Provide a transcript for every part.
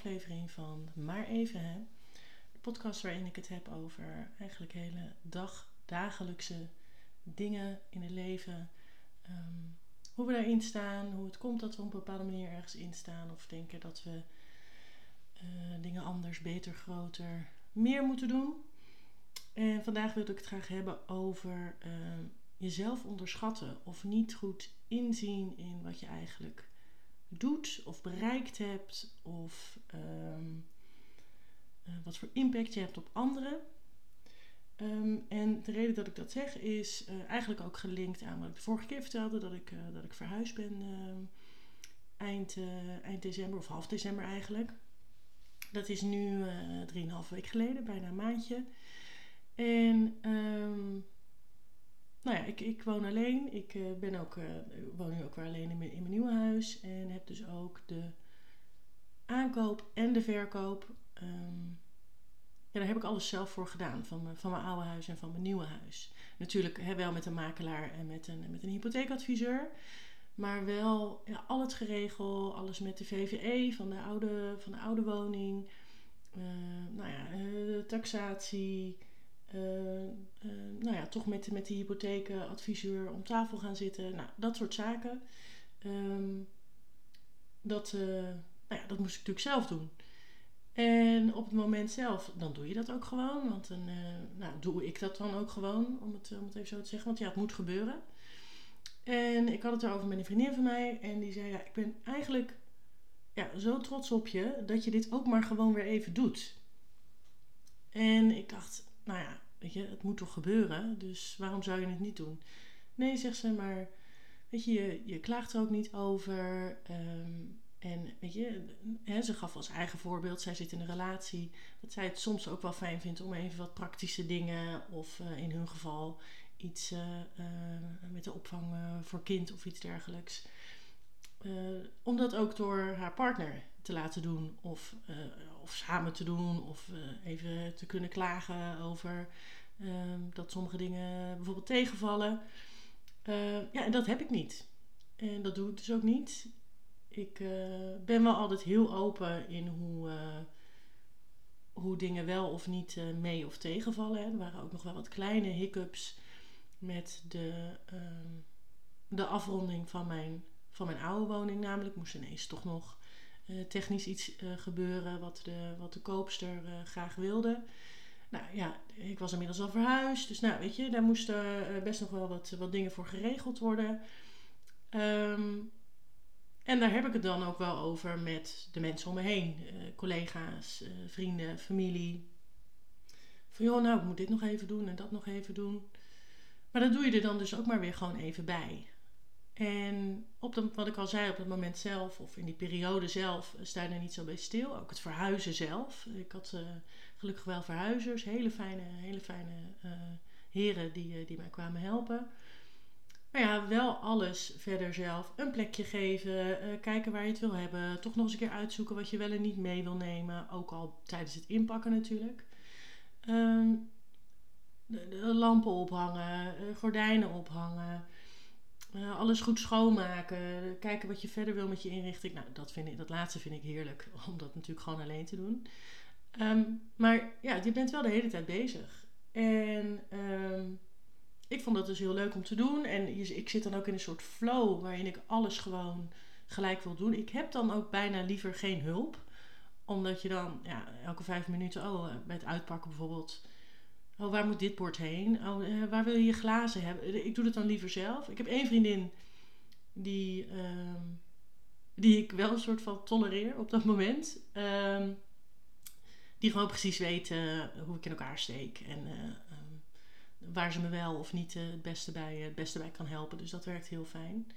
aflevering van Maar Even Hè. De podcast waarin ik het heb over eigenlijk hele dag, dagelijkse dingen in het leven. Ehm, hoe we daarin staan, hoe het komt dat we op een bepaalde manier ergens in staan. Of denken dat we uh, dingen anders, beter, groter, meer moeten doen. En vandaag wil ik het graag hebben over uh, jezelf onderschatten of niet goed inzien in wat je eigenlijk doet of bereikt hebt of um, uh, wat voor impact je hebt op anderen. Um, en de reden dat ik dat zeg is uh, eigenlijk ook gelinkt aan wat ik de vorige keer vertelde, dat ik, uh, dat ik verhuisd ben eind, eind december of half december eigenlijk. Dat is nu drieënhalve week geleden, bijna een maandje. En nou ja, ik, ik woon alleen. Ik uh, ben ook, uh, woon nu ook weer alleen in mijn, nieuwe huis. En heb dus ook de aankoop en de verkoop. Um, ja, daar heb ik alles zelf voor gedaan. Van, mijn, van mijn oude huis en van mijn nieuwe huis. Natuurlijk hè, wel met een makelaar en met een, met een hypotheekadviseur. Maar wel al het geregel, alles met de VVE van de oude, van de oude woning. Uh, nou ja, taxatie. Uh, uh, nou ja, toch met, met die hypotheekadviseur om tafel gaan zitten. Nou, dat soort zaken. Um, dat, uh, nou ja, dat moest ik natuurlijk zelf doen. En op het moment zelf, dan doe je dat ook gewoon. Want dan nou, doe ik dat dan ook gewoon, om het, om het even zo te zeggen. Want ja, het moet gebeuren. En ik had het erover met een vriendin van mij. En die zei, ja, ik ben eigenlijk ja, zo trots op je dat je dit ook maar gewoon weer even doet. En ik dacht, nou ja, weet je, het moet toch gebeuren, dus waarom zou je het niet doen? Nee, zegt ze, maar weet je, je, je klaagt er ook niet over. Um, en weet je, hè, ze gaf als eigen voorbeeld, zij zit in een relatie, dat zij het soms ook wel fijn vindt om even wat praktische dingen, of uh, in hun geval iets uh, uh, met de opvang voor kind of iets dergelijks. om dat ook door haar partner te laten doen, of, of samen te doen, of even te kunnen klagen over Um, dat sommige dingen bijvoorbeeld tegenvallen. Uh, ja, en dat heb ik niet. En dat doe ik dus ook niet. Ik uh, ben wel altijd heel open in hoe, hoe dingen wel of niet mee of tegenvallen. Er waren ook nog wel wat kleine hiccups met de, ehm, de afronding van mijn, van mijn oude woning. Namelijk moest ineens toch nog technisch iets gebeuren wat de, wat de koopster graag wilde. Nou ja, ik was inmiddels al verhuisd. Dus nou, weet je, daar moesten best nog wel wat, wat dingen voor geregeld worden. Um, en daar heb ik het dan ook wel over met de mensen om me heen. Collega's, vrienden, familie. Van joh, nou, ik moet dit nog even doen en dat nog even doen. Maar dat doe je er dan dus ook maar weer gewoon even bij. En op wat ik al zei, op het moment zelf, of in die periode zelf, sta je er niet zo bij stil. Ook het verhuizen zelf. Ik had uh, gelukkig wel verhuizers, hele fijne, hele fijne uh, heren die, die mij kwamen helpen. Maar ja, wel alles verder zelf. Een plekje geven, kijken waar je het wil hebben. Toch nog eens een keer uitzoeken wat je wel en niet mee wil nemen. Ook al tijdens het inpakken natuurlijk. De, de lampen ophangen, gordijnen ophangen. Uh, alles goed schoonmaken. Kijken wat je verder wil met je inrichting. Nou, dat, vind ik, dat laatste vind ik heerlijk. Om dat natuurlijk gewoon alleen te doen. Um, maar ja, je bent wel de hele tijd bezig. En um, ik vond dat dus heel leuk om te doen. En je, ik zit dan ook in een soort flow waarin ik alles gewoon gelijk wil doen. Ik heb dan ook bijna liever geen hulp. Omdat je dan ja, elke vijf minuten, oh, bij het uitpakken bijvoorbeeld Oh, waar moet dit bord heen? Oh, uh, waar wil je je glazen hebben? Ik doe het dan liever zelf. Ik heb één vriendin die, uh, die ik wel een soort van tolereer op dat moment. Uh, die gewoon precies weet uh, hoe ik in elkaar steek. En uh, waar ze me wel of niet het, beste bij, het beste bij kan helpen. Dus dat werkt heel fijn.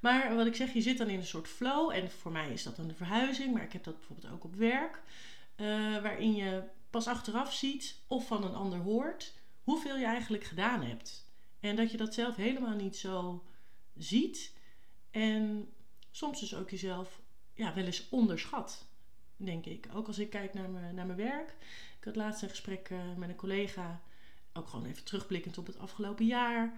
Maar wat ik zeg, je zit dan in een soort flow. En voor mij is dat dan de verhuizing. Maar ik heb dat bijvoorbeeld ook op werk. waarin je pas achteraf ziet of van een ander hoort hoeveel je eigenlijk gedaan hebt. En dat je dat zelf helemaal niet zo ziet. En soms dus ook jezelf ja, wel eens onderschat, denk ik. Ook als ik kijk naar mijn, naar mijn werk. Ik had laatst een gesprek uh, met een collega, ook gewoon even terugblikkend op het afgelopen jaar.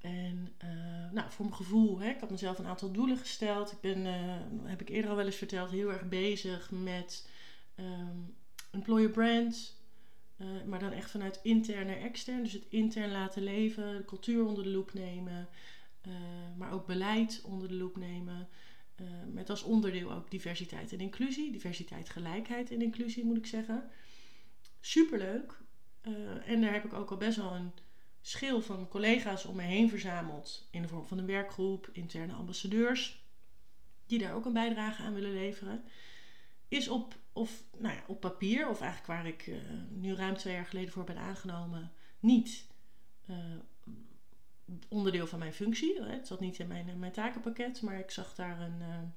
En uh, nou, voor mijn gevoel, hè, ik had mezelf een aantal doelen gesteld. Ik ben, uh, heb ik eerder al wel eens verteld, heel erg bezig met um, employer brand. Uh, maar dan echt vanuit intern naar extern. Dus het intern laten leven, de cultuur onder de loep nemen. maar ook beleid onder de loep nemen. met als onderdeel ook diversiteit en inclusie. Diversiteit, gelijkheid en inclusie moet ik zeggen. Superleuk. en daar heb ik ook al best wel een schil van collega's om me heen verzameld in de vorm van een werkgroep, interne ambassadeurs, die daar ook een bijdrage aan willen leveren, is op, of, nou ja, op papier, of eigenlijk waar ik uh, nu ruim twee jaar geleden voor ben aangenomen, niet uh, onderdeel van mijn functie. Het zat niet in mijn, mijn takenpakket, maar ik zag daar een,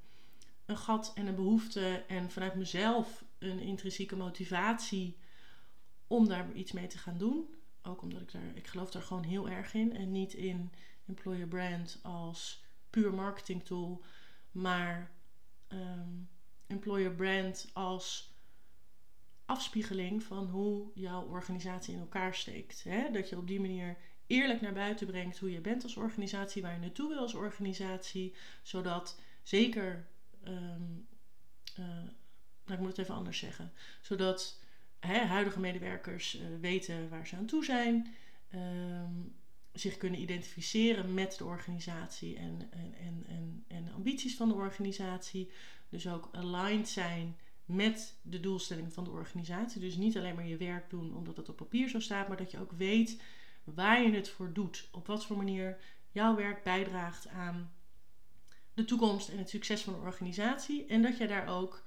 een gat en een behoefte en vanuit mezelf een intrinsieke motivatie om daar iets mee te gaan doen. Ook omdat ik daar, ik geloof daar gewoon heel erg in. En niet in employer brand als puur marketing tool. Maar um, employer brand als afspiegeling van hoe jouw organisatie in elkaar steekt. Hè? Dat je op die manier eerlijk naar buiten brengt hoe je bent als organisatie, waar je naartoe wil als organisatie. Zodat zeker, um, ik moet het even anders zeggen, zodat hè, huidige medewerkers uh, weten waar ze aan toe zijn, um, zich kunnen identificeren met de organisatie en, en, en, en, ambities van de organisatie. Dus ook aligned zijn met de doelstellingen van de organisatie. Dus niet alleen maar je werk doen omdat het op papier zo staat, maar dat je ook weet waar je het voor doet. Op wat voor manier jouw werk bijdraagt aan de toekomst en het succes van de organisatie. En dat je daar ook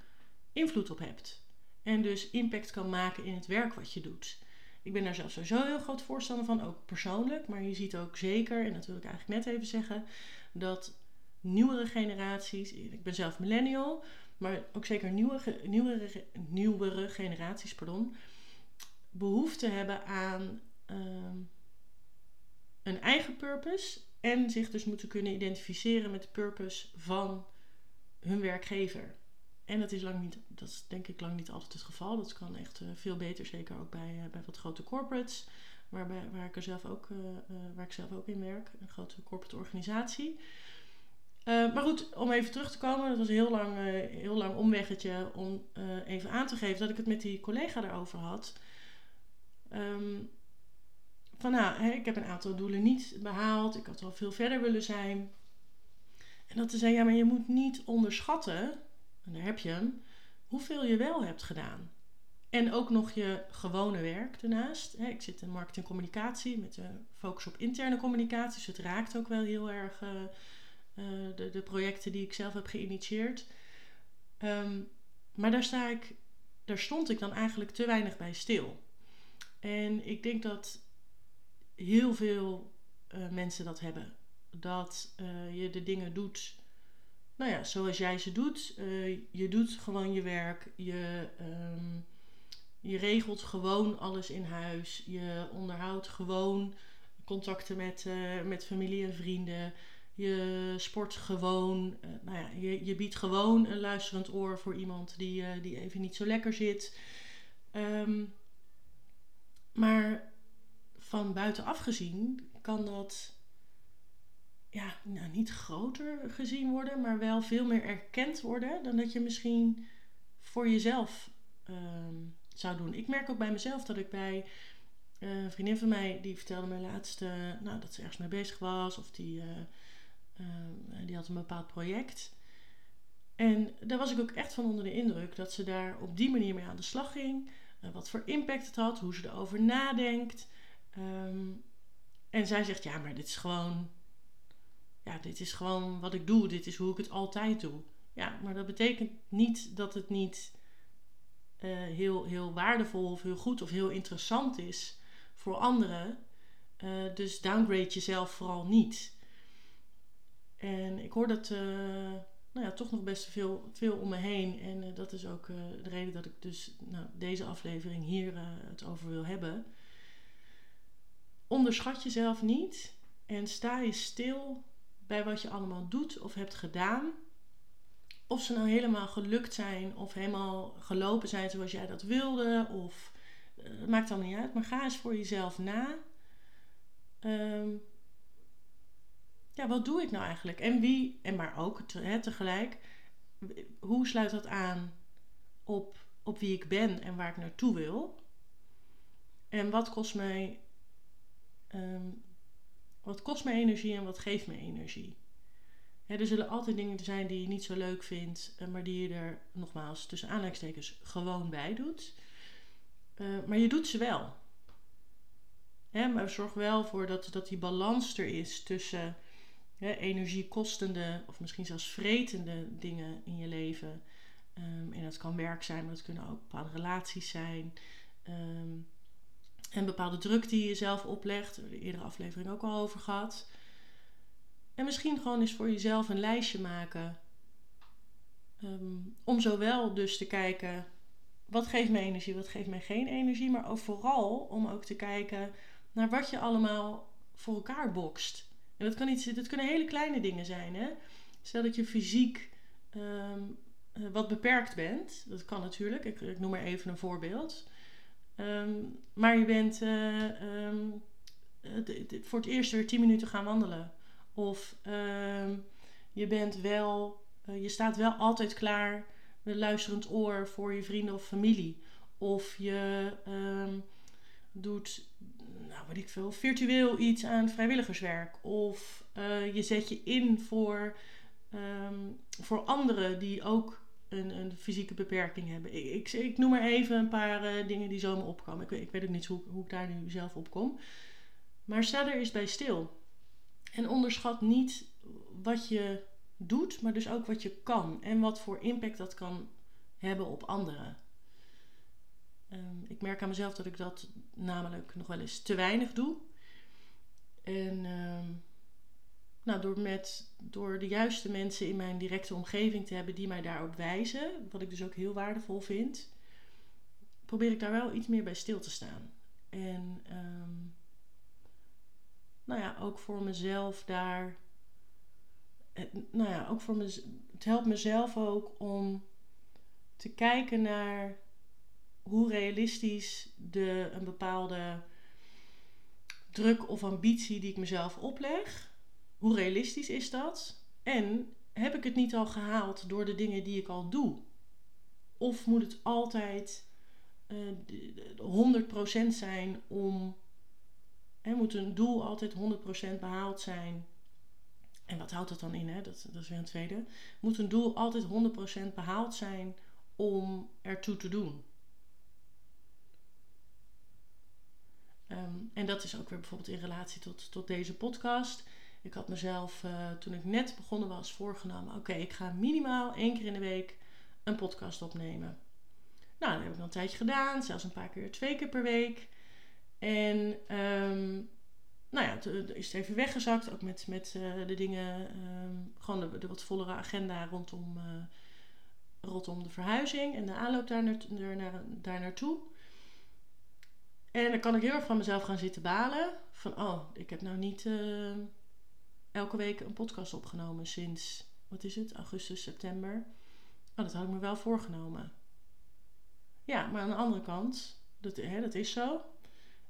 invloed op hebt. En dus impact kan maken in het werk wat je doet. Ik ben daar zelf sowieso heel groot voorstander van, ook persoonlijk. Maar je ziet ook zeker, en dat wil ik eigenlijk net even zeggen, dat nieuwere generaties, ik ben zelf millennial, maar ook zeker nieuwe, nieuwere, nieuwere generaties, pardon, behoefte hebben aan uh, een eigen purpose en zich dus moeten kunnen identificeren met de purpose van hun werkgever. En dat is, lang niet, dat denk ik lang niet altijd het geval. Dat kan echt uh, veel beter, zeker ook bij, uh, bij wat grote corporates, waarbij, waar, ik er zelf ook, uh, waar ik zelf ook in werk, een grote corporate organisatie. Maar goed, om even terug te komen, dat was een heel lang, heel lang omweggetje om even aan te geven dat ik het met die collega daarover had. Um, van nou, hè, ik heb een aantal doelen niet behaald, ik had wel veel verder willen zijn. En dat te zeggen, ja, maar je moet niet onderschatten en daar heb je hem, hoeveel je wel hebt gedaan. En ook nog je gewone werk daarnaast. Ik zit in marketing communicatie met een focus op interne communicatie. Dus het raakt ook wel heel erg uh, de, de, projecten die ik zelf heb geïnitieerd. Um, maar daar, sta ik, daar stond ik dan eigenlijk te weinig bij stil. En ik denk dat heel veel uh, mensen dat hebben. Dat je de dingen doet nou ja, zoals jij ze doet. Je doet gewoon je werk. Je, um, je regelt gewoon alles in huis. Je onderhoudt gewoon contacten met, met familie en vrienden. Je sport gewoon. Uh, nou ja, je, je biedt gewoon een luisterend oor voor iemand die, die even niet zo lekker zit. Um, maar van buitenaf gezien kan dat ja, nou, niet groter gezien worden, maar wel veel meer erkend worden dan dat je misschien voor jezelf ehm, zou doen. Ik merk ook bij mezelf dat ik bij uh, een vriendin van mij, die vertelde mij laatst uh, nou, dat ze ergens mee bezig was of die, die had een bepaald project. En daar was ik ook echt van onder de indruk dat ze daar op die manier mee aan de slag ging. wat voor impact het had, hoe ze erover nadenkt. Um, en zij zegt, ja, maar dit is gewoon ja, dit is gewoon wat ik doe, dit is hoe ik het altijd doe. Ja, maar dat betekent niet dat het niet uh, heel, heel waardevol of heel goed of heel interessant is voor anderen. Dus downgrade jezelf vooral niet. En ik hoor dat uh, nou ja, toch nog best veel, veel om me heen. En dat is ook de reden dat ik dus nou, deze aflevering hier het over wil hebben. Onderschat jezelf niet en sta je stil bij wat je allemaal doet of hebt gedaan. Of ze nou helemaal gelukt zijn of helemaal gelopen zijn zoals jij dat wilde. Of uh, maakt allemaal niet uit. Maar ga eens voor jezelf na. Um, ja, wat doe ik nou eigenlijk? En wie, en maar ook hè, tegelijk, hoe sluit dat aan op, op wie ik ben en waar ik naartoe wil? En wat kost mij, ehm, wat kost mij energie en wat geeft mij energie? er zullen altijd dingen zijn die je niet zo leuk vindt, eh, maar die je er nogmaals tussen aanleidingstekens gewoon bij doet. Uh, maar je doet ze wel. Hè, maar zorg wel voor dat, dat die balans er is tussen energiekostende of misschien zelfs vretende dingen in je leven. Um, en dat kan werk zijn, maar dat kunnen ook bepaalde relaties zijn. Um, en bepaalde druk die je jezelf oplegt. Daar de eerdere aflevering ook al over gehad. En misschien gewoon eens voor jezelf een lijstje maken. Um, om zowel dus te kijken, wat geeft mij energie, wat geeft mij geen energie. Maar ook vooral om ook te kijken naar wat je allemaal voor elkaar bokst. Dat, kan niet, dat kunnen hele kleine dingen zijn. Hè? Stel dat je fysiek um, wat beperkt bent. Dat kan natuurlijk. Ik, ik noem maar even een voorbeeld. Um, maar je bent uh, um, voor het eerst weer 10 minuten gaan wandelen. Of je bent wel, uh, je staat wel altijd klaar met luisterend oor voor je vrienden of familie. Of je doet nou ik veel, virtueel iets aan vrijwilligerswerk. Of uh, je zet je in voor, um, voor anderen die ook een, een fysieke beperking hebben. Ik, ik, noem maar even een paar uh, dingen die zo me opkomen. Ik, ik weet ook niet hoe, hoe ik daar nu zelf op kom. Maar sta er eens bij stil. En onderschat niet wat je doet, maar dus ook wat je kan. En wat voor impact dat kan hebben op anderen. Um, ik merk aan mezelf dat ik dat namelijk nog wel eens te weinig doe. En um, nou, door, met, door de juiste mensen in mijn directe omgeving te hebben die mij daarop wijzen, wat ik dus ook heel waardevol vind, probeer ik daar wel iets meer bij stil te staan. En um, nou ja, ook voor mezelf daar. Het, nou ja, ook voor het helpt mezelf ook om te kijken naar hoe realistisch de, een bepaalde druk of ambitie die ik mezelf opleg, hoe realistisch is dat? En heb ik het niet al gehaald door de dingen die ik al doe? Of moet het altijd uh, 100% zijn om. Hè, moet een doel altijd 100% behaald zijn? En wat houdt dat dan in? Hè? Dat, dat is weer een tweede. Moet een doel altijd 100% behaald zijn om ertoe te doen? Um, en dat is ook weer bijvoorbeeld in relatie tot, tot deze podcast. Ik had mezelf uh, toen ik net begonnen was voorgenomen: oké, ik ga minimaal één keer in de week een podcast opnemen. Nou, dat heb ik al een tijdje gedaan, zelfs een paar keer, twee keer per week. En um, nou ja, toen is het even weggezakt, ook met, met uh, de dingen, um, gewoon de, wat vollere agenda rondom, uh, rondom de verhuizing en de aanloop daar, naar, daar, daar naartoe. En dan kan ik heel erg van mezelf gaan zitten balen. Van, oh, ik heb nou niet uh, elke week een podcast opgenomen sinds, wat is het, augustus, september. Oh, dat had ik me wel voorgenomen. Ja, maar aan de andere kant, dat, hè, dat is zo.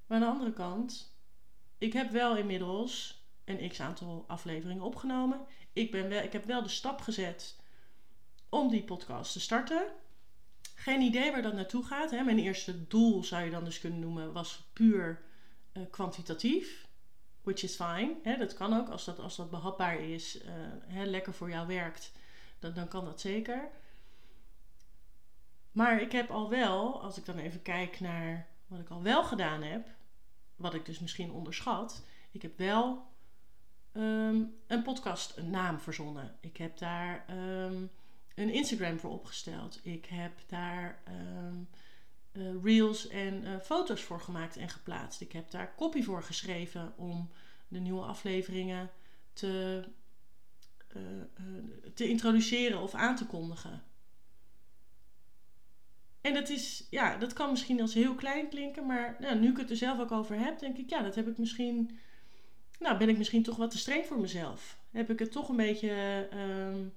Maar aan de andere kant, ik heb wel inmiddels een x aantal afleveringen opgenomen. Ik, ben ik heb wel de stap gezet om die podcast te starten. Geen idee waar dat naartoe gaat. Hè. Mijn eerste doel zou je dan dus kunnen noemen, was puur uh, kwantitatief. Which is fine. Hè. Dat kan ook als dat, als dat behapbaar is, uh, hè, lekker voor jou werkt, dan, dan kan dat zeker. Maar ik heb al wel, als ik dan even kijk naar wat ik al wel gedaan heb, wat ik dus misschien onderschat, ik heb wel um, een podcast, een naam verzonnen. Ik heb daar um, een Instagram voor opgesteld. Ik heb daar um, uh, reels en uh, foto's voor gemaakt en geplaatst. Ik heb daar copy voor geschreven om de nieuwe afleveringen te, uh, te introduceren of aan te kondigen. En dat is, ja, dat kan misschien als heel klein klinken, maar nou, nu ik het er zelf ook over heb, denk ik, ja, dat heb ik misschien, nou, ben ik misschien toch wat te streng voor mezelf. Heb ik het toch een beetje um,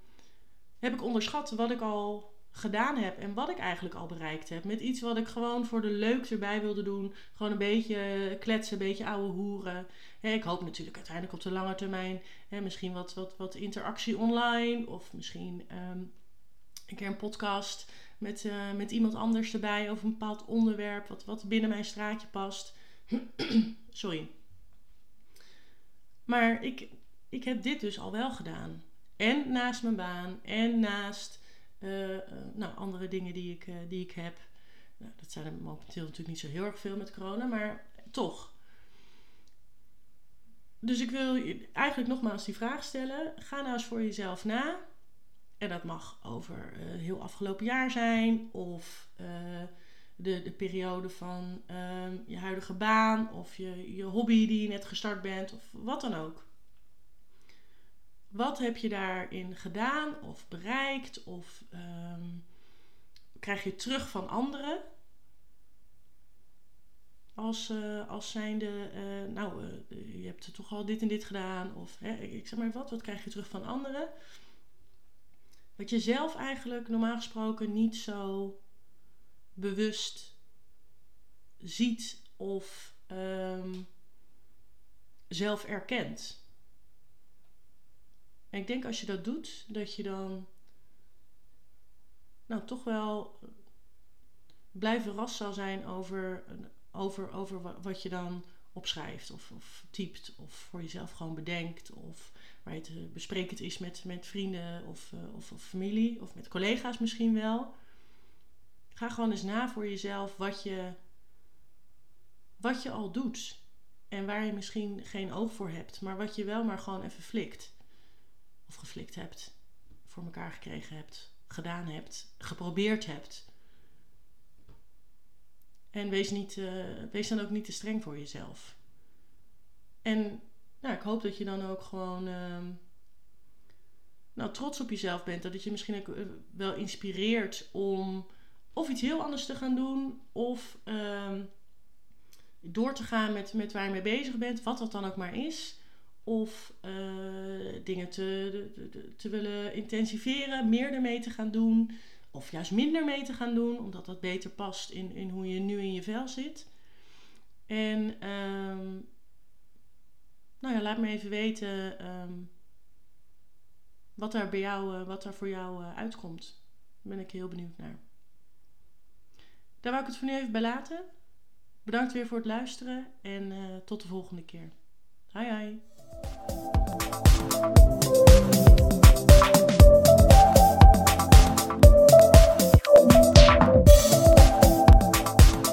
heb ik onderschat wat ik al gedaan heb en wat ik eigenlijk al bereikt heb. Met iets wat ik gewoon voor de leuk erbij wilde doen. Gewoon een beetje kletsen, een beetje ouwe hoeren. ik hoop natuurlijk uiteindelijk op de lange termijn misschien wat, wat, wat interactie online. Of misschien ehm, een keer een podcast met, eh, met iemand anders erbij over een bepaald onderwerp. Wat, wat binnen mijn straatje past. Sorry. Maar ik, ik heb dit dus al wel gedaan. En naast mijn baan en naast uh, nou, andere dingen die ik, uh, die ik heb. Nou, dat zijn er momenteel natuurlijk niet zo heel erg veel met corona, maar toch. Dus ik wil eigenlijk nogmaals die vraag stellen. Ga nou eens voor jezelf na. En dat mag over heel afgelopen jaar zijn, of de, de periode van ehm, je huidige baan, of je, je hobby die je net gestart bent, of wat dan ook. Wat heb je daarin gedaan of bereikt? Of ehm, krijg je terug van anderen? Als, uh, als zijnde, uh, nou, uh, je hebt toch al dit en dit gedaan. Of hè, ik zeg maar wat, wat krijg je terug van anderen? Wat je zelf eigenlijk normaal gesproken niet zo bewust ziet of um, zelf erkent. En ik denk als je dat doet, dat je dan nou toch wel blij verrast zal zijn over, over, over wat je dan opschrijft of, of typt of voor jezelf gewoon bedenkt of waar het besprekend is met, met vrienden of, eh, of, of familie of met collega's misschien wel. Ga gewoon eens na voor jezelf wat je, wat je al doet. En waar je misschien geen oog voor hebt, maar wat je wel maar gewoon even flikt of geflikt hebt, voor elkaar gekregen hebt, gedaan hebt, geprobeerd hebt. En wees, niet, uh, wees dan ook niet te streng voor jezelf. En nou, ik hoop dat je dan ook gewoon uh, nou, trots op jezelf bent. Dat het je misschien ook eh, wel inspireert om of iets heel anders te gaan doen. Of uh, door te gaan met, met waar je mee bezig bent. Wat dat dan ook maar is. Of uh, dingen te, te, te, willen intensiveren, meer ermee te gaan doen. Of juist minder mee te gaan doen, omdat dat beter past in, in hoe je nu in je vel zit. En um, nou ja, laat me even weten um, wat er bij jou, uh, wat er voor jou uh, uitkomt. Daar ben ik heel benieuwd naar. Daar wou ik het voor nu even bij laten. Bedankt weer voor het luisteren en tot de volgende keer. Hi. Thank you.